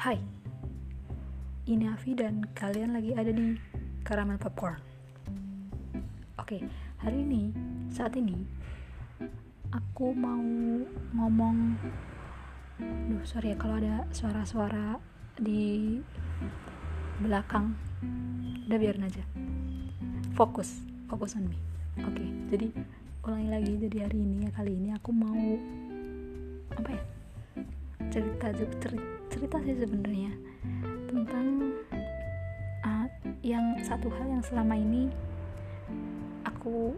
Hai, ini Avi dan kalian lagi ada di Caramel Popcorn. Oke, hari ini, saat ini, aku mau ngomong. Duh, sorry ya kalau ada suara-suara di belakang. Udah biarin aja. Fokus, fokus on me. Oke, jadi ulangi lagi. Jadi hari ini ya kali ini aku mau apa ya? Cerita cerita, cerita sih sebenarnya tentang uh, yang satu hal yang selama ini aku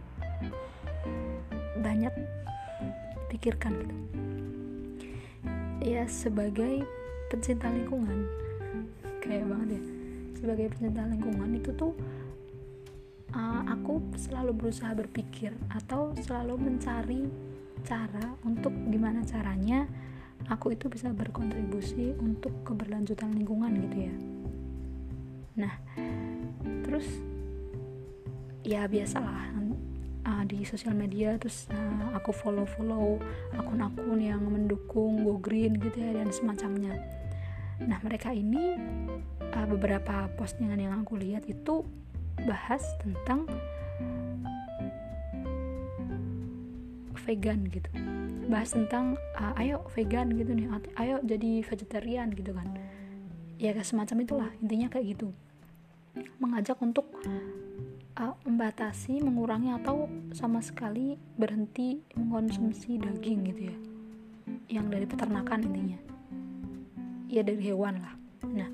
banyak pikirkan gitu. Ya sebagai pencinta lingkungan kayak banget ya. Sebagai pencinta lingkungan itu tuh uh, aku selalu berusaha berpikir atau selalu mencari cara untuk gimana caranya aku itu bisa berkontribusi untuk keberlanjutan lingkungan gitu ya. Nah terus ya biasalah uh, di sosial media terus uh, aku follow follow akun-akun yang mendukung go green gitu ya dan semacamnya. Nah mereka ini uh, beberapa postingan yang aku lihat itu bahas tentang vegan gitu. Bahas tentang uh, ayo vegan gitu nih ayo jadi vegetarian gitu kan. Ya semacam itulah intinya kayak gitu. Mengajak untuk uh, membatasi mengurangi atau sama sekali berhenti mengkonsumsi daging gitu ya. Yang dari peternakan intinya. Ya dari hewan lah. Nah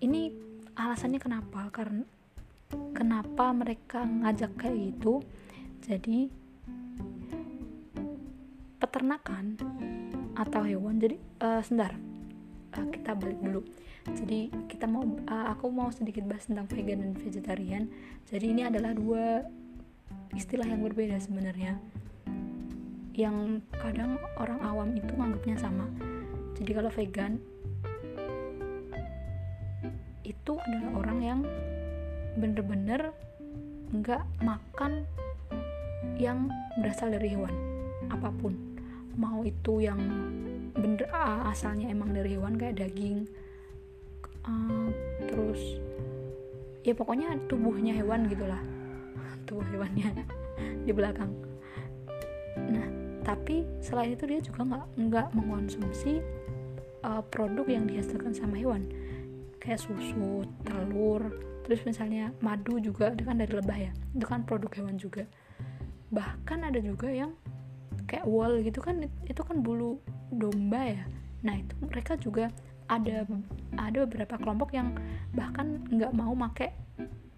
ini alasannya kenapa? Karena kenapa mereka ngajak kayak gitu jadi peternakan atau hewan. Jadi uh, sebentar uh, kita balik dulu. Jadi kita mau uh, aku mau sedikit bahas tentang vegan dan vegetarian. Jadi ini adalah dua istilah yang berbeda sebenarnya. Yang kadang orang awam itu menganggapnya sama. Jadi kalau vegan itu adalah orang yang bener-bener nggak makan yang berasal dari hewan apa pun. Mau itu yang bener asalnya emang dari hewan kayak daging uh, terus ya pokoknya tubuhnya hewan gitulah. Tubuh hewannya di belakang. Nah tapi selain itu dia juga nggak nggak mengkonsumsi uh, produk yang dihasilkan sama hewan. Kayak susu telur terus misalnya madu juga itu kan dari lebah ya. Itu kan produk hewan juga bahkan ada juga yang kayak wool gitu kan itu kan bulu domba ya. Nah itu mereka juga ada ada beberapa kelompok yang bahkan nggak mau make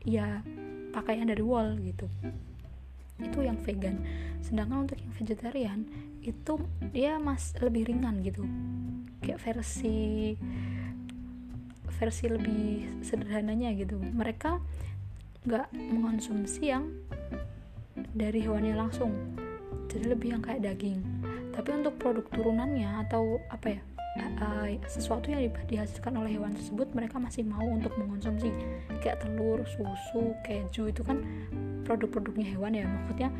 ya pakaian dari wool gitu. Itu yang vegan. Sedangkan untuk yang vegetarian itu dia mas lebih ringan gitu. Kayak versi versi lebih sederhananya gitu. Mereka nggak mengonsumsi yang dari hewannya langsung. Jadi lebih yang kayak daging. Tapi untuk produk turunannya atau apa ya sesuatu yang dihasilkan oleh hewan tersebut mereka masih mau untuk mengonsumsi. Kayak telur susu keju itu kan produk-produknya hewan ya. Maksudnya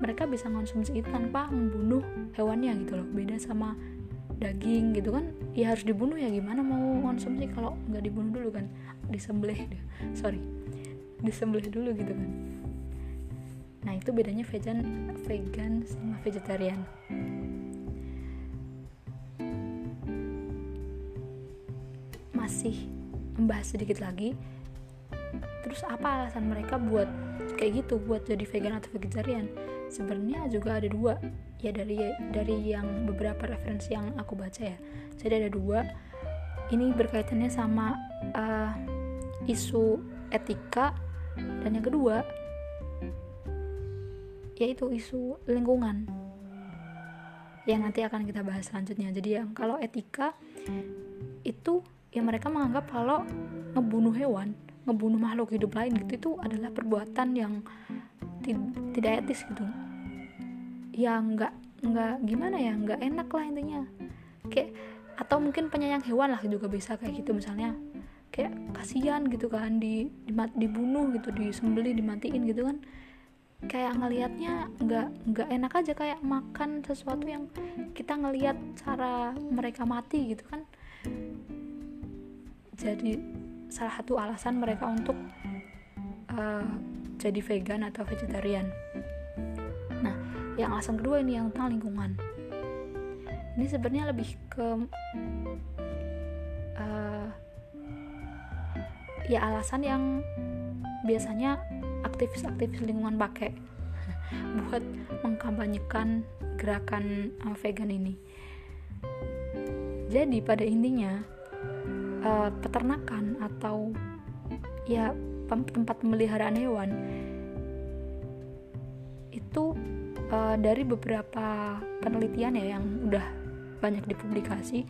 mereka bisa mengonsumsi itu tanpa membunuh hewannya gitu loh. Beda sama daging gitu kan. Ya harus dibunuh ya gimana mau konsumsi kalau nggak dibunuh dulu kan? Disembelih sorry. Disembelih dulu gitu kan Nah, itu bedanya vegan vegan sama vegetarian. Masih membahas sedikit lagi. Terus apa alasan mereka buat kayak gitu, buat jadi vegan atau vegetarian? Sebenarnya juga ada dua. Ya dari dari yang beberapa referensi yang aku baca ya. Jadi ada dua. Ini berkaitannya sama uh, isu etika dan yang kedua yaitu isu lingkungan yang nanti akan kita bahas selanjutnya. Jadi yang kalau etika itu ya mereka menganggap kalau ngebunuh hewan ngebunuh makhluk hidup lain gitu itu adalah perbuatan yang tidak etis gitu. Ya nggak nggak gimana ya nggak enak lah intinya. Kayak atau mungkin penyayang hewan lah juga bisa kayak gitu. Misalnya kayak kasihan gitu kan di, di dibunuh gitu disembeli dimatiin gitu kan kayak ngelihatnya nggak nggak enak aja kayak makan sesuatu yang kita ngelihat cara mereka mati gitu kan. Jadi salah satu alasan mereka untuk uh, jadi vegan atau vegetarian. Nah yang alasan kedua ini yang tentang lingkungan. Ini sebenarnya lebih ke uh, ya alasan yang biasanya aktivis-aktivis lingkungan pakai buat mengkampanyekan gerakan uh, vegan ini. Jadi pada intinya uh, peternakan atau ya tempat pemeliharaan hewan itu uh, dari beberapa penelitian ya yang udah banyak dipublikasi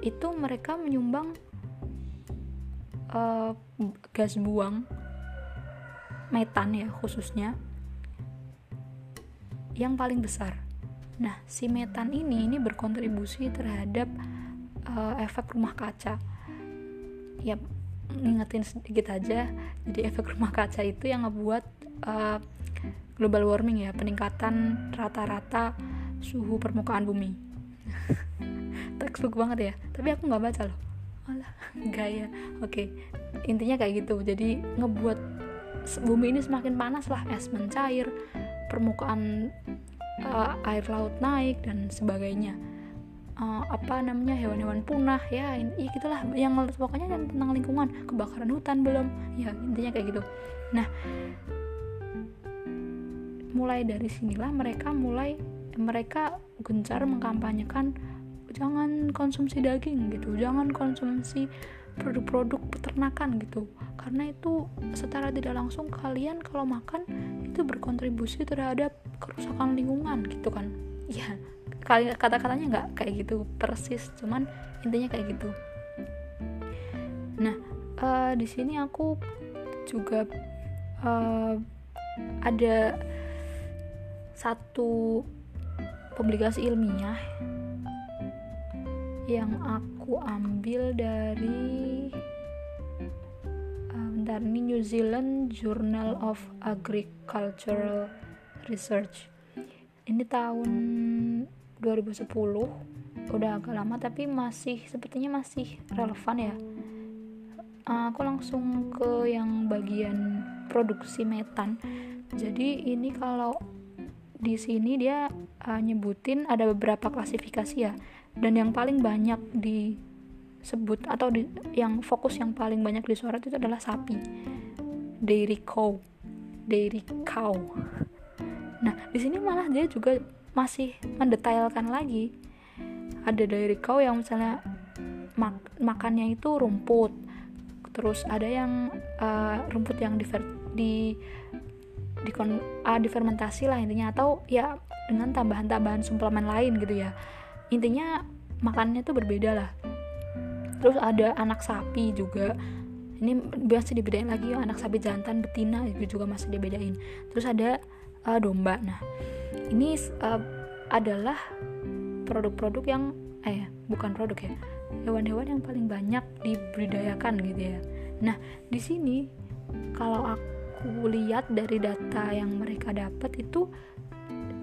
itu mereka menyumbang uh, gas buang metan ya khususnya yang paling besar. Nah, si metan ini ini berkontribusi terhadap uh, efek rumah kaca. Ya, ngingetin sedikit aja. Jadi efek rumah kaca itu yang ngebuat uh, global warming ya, peningkatan rata-rata suhu permukaan bumi. Textbook banget ya. Tapi aku nggak baca loh. Alah, gaya. Oke, intinya kayak gitu. Jadi ngebuat bumi ini semakin panas lah es mencair permukaan uh, air laut naik dan sebagainya. Uh, apa namanya hewan-hewan punah ya ya gitulah yang pokoknya yang tentang lingkungan kebakaran hutan belum ya intinya kayak gitu. Nah mulai dari sinilah mereka mulai mereka gencar mengkampanyekan jangan konsumsi daging gitu. Jangan konsumsi produk-produk peternakan gitu. Karena itu secara tidak langsung kalian kalau makan itu berkontribusi terhadap kerusakan lingkungan gitu kan. Ya kata-katanya nggak kayak gitu persis cuman intinya kayak gitu. Nah uh, di sini aku juga uh, ada satu publikasi ilmiah yang aku ambil dari uh, bentar ini New Zealand Journal of Agricultural Research. Ini tahun 2010 udah agak lama tapi masih sepertinya masih relevan ya. Uh, aku langsung ke yang bagian produksi metan. Jadi ini kalau di sini dia uh, nyebutin ada beberapa klasifikasi ya. Dan yang paling banyak disebut atau di, yang fokus yang paling banyak disorot itu adalah sapi. Dairy cow. Dairy cow. Nah di sini malah dia juga masih mendetailkan lagi. Ada dairy cow yang misalnya mak makannya itu rumput. Terus ada yang uh, rumput yang di di di, uh, difermentasi lah intinya atau ya dengan tambahan-tambahan suplemen lain gitu ya. Intinya makannya tuh berbeda lah. Terus ada anak sapi juga. Ini biasa dibedain lagi ya anak sapi jantan betina itu juga masih dibedain. Terus ada uh, domba. Nah ini uh, adalah produk-produk yang eh bukan produk ya hewan-hewan yang paling banyak dibudidayakan gitu ya. Nah di sini kalau aku lihat dari data yang mereka dapat itu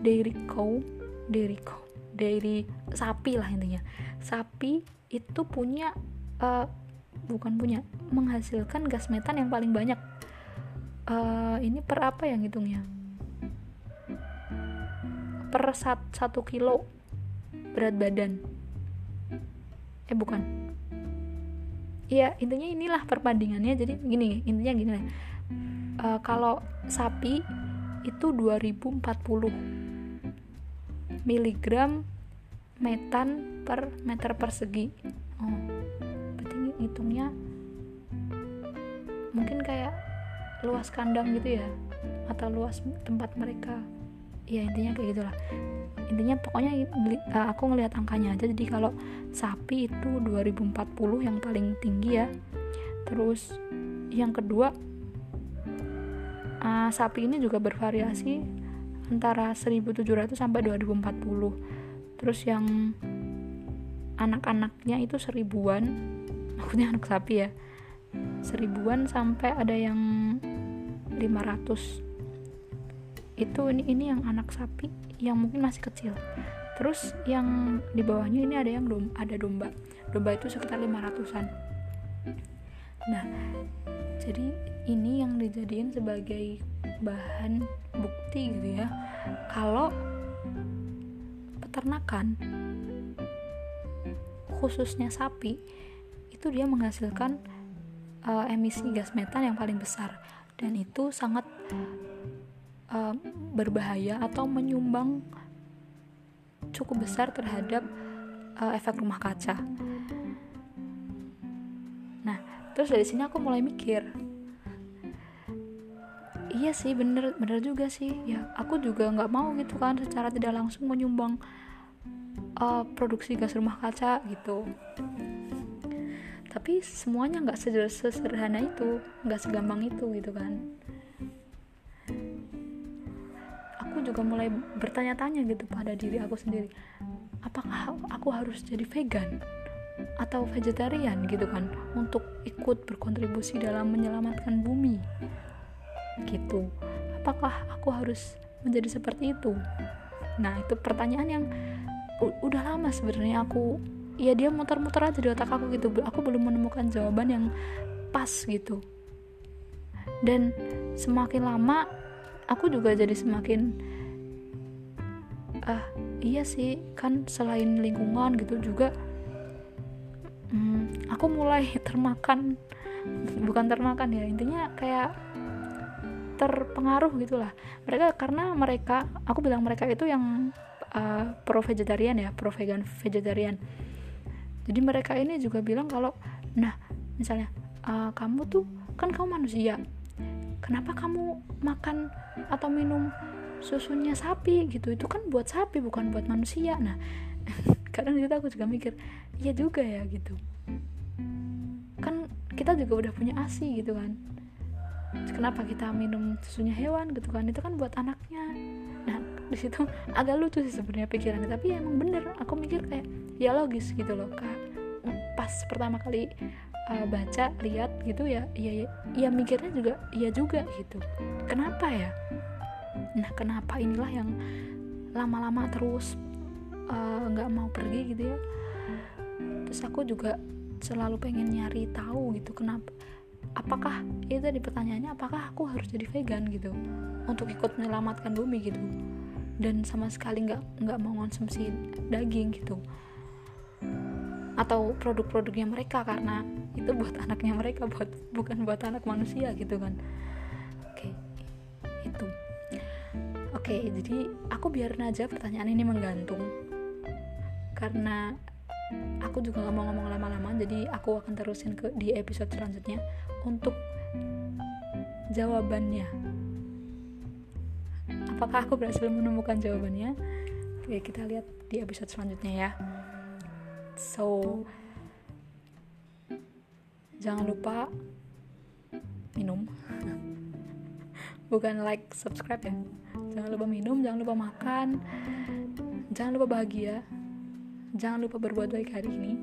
dairy cow dairy cow dari sapi lah intinya. Sapi itu punya uh, bukan punya menghasilkan gas metan yang paling banyak. Uh, ini per apa yang hitungnya per sat, satu kilo berat badan. Eh bukan. Iya intinya inilah perbandingannya. Jadi gini intinya gini uh, kalau sapi itu 2040 miligram metan per meter persegi. Oh berarti hitungnya mungkin kayak luas kandang gitu ya atau luas tempat mereka. Ya intinya kayak gitulah. Intinya pokoknya uh, aku ngelihat angkanya aja. Jadi kalau sapi itu 2040 yang paling tinggi ya. Terus yang kedua uh, sapi ini juga bervariasi antara 1700 sampai 2040 terus yang anak-anaknya itu seribuan. Maksudnya anak sapi ya. Seribuan sampai ada yang 500 itu ini ini yang anak sapi yang mungkin masih kecil. Terus yang di bawahnya ini ada yang dom ada domba. Domba itu sekitar 500an nah jadi ini yang dijadiin sebagai bahan bukti gitu ya kalau peternakan khususnya sapi itu dia menghasilkan uh, emisi gas metan yang paling besar dan itu sangat uh, berbahaya atau menyumbang cukup besar terhadap uh, efek rumah kaca. Terus dari sini aku mulai mikir, iya sih bener bener juga sih. Ya aku juga nggak mau gitu kan secara tidak langsung menyumbang uh, produksi gas rumah kaca gitu. Tapi semuanya nggak sesederhana itu nggak segampang itu gitu kan. Aku juga mulai bertanya-tanya gitu pada diri aku sendiri apakah aku harus jadi vegan atau vegetarian gitu kan untuk ikut berkontribusi dalam menyelamatkan bumi. Gitu. Apakah aku harus menjadi seperti itu? Nah itu pertanyaan yang udah lama sebenarnya aku ya dia muter-muter aja di otak aku gitu. Aku belum menemukan jawaban yang pas gitu. Dan semakin lama aku juga jadi semakin ah iya sih kan selain lingkungan gitu juga aku mulai termakan bukan termakan ya intinya kayak terpengaruh gitulah mereka karena mereka aku bilang mereka itu yang uh, pro vegetarian ya pro vegan vegetarian. Jadi mereka ini juga bilang kalau nah misalnya uh, kamu tuh kan kamu manusia kenapa kamu makan atau minum susunya sapi? Gitu itu kan buat sapi bukan buat manusia. Nah kadang kita aku juga mikir iya juga ya gitu kita juga udah punya asi gitu kan. Kenapa kita minum susunya hewan gitu kan? Itu kan buat anaknya. Nah di situ agak lucu sih sebenarnya pikirannya tapi ya emang bener. Aku mikir kayak ya logis gitu loh kak. Pas pertama kali uh, baca lihat gitu ya ya ya mikirnya juga iya juga gitu. Kenapa ya? Nah kenapa inilah yang lama-lama terus eh, nggak uh, mau pergi gitu ya? Terus aku juga selalu pengen nyari tahu gitu kenapa apakah itu di pertanyaannya apakah aku harus jadi vegan gitu untuk ikut menyelamatkan bumi gitu dan sama sekali nggak nggak mau konsumsi daging gitu atau produk-produknya mereka karena itu buat anaknya mereka buat bukan buat anak manusia gitu kan. Oke itu. Oke jadi aku biarin aja pertanyaan ini menggantung karena aku juga nggak mau ngomong lama-lama jadi aku akan terusin ke di episode selanjutnya untuk jawabannya. Apakah aku berhasil menemukan jawabannya? Oke kita lihat di episode selanjutnya ya. So jangan lupa minum. Bukan like subscribe ya. Jangan lupa minum jangan lupa makan jangan lupa bahagia jangan lupa berbuat baik hari ini.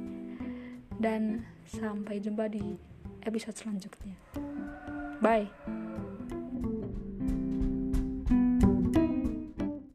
Dan sampai jumpa di episode selanjutnya. Bye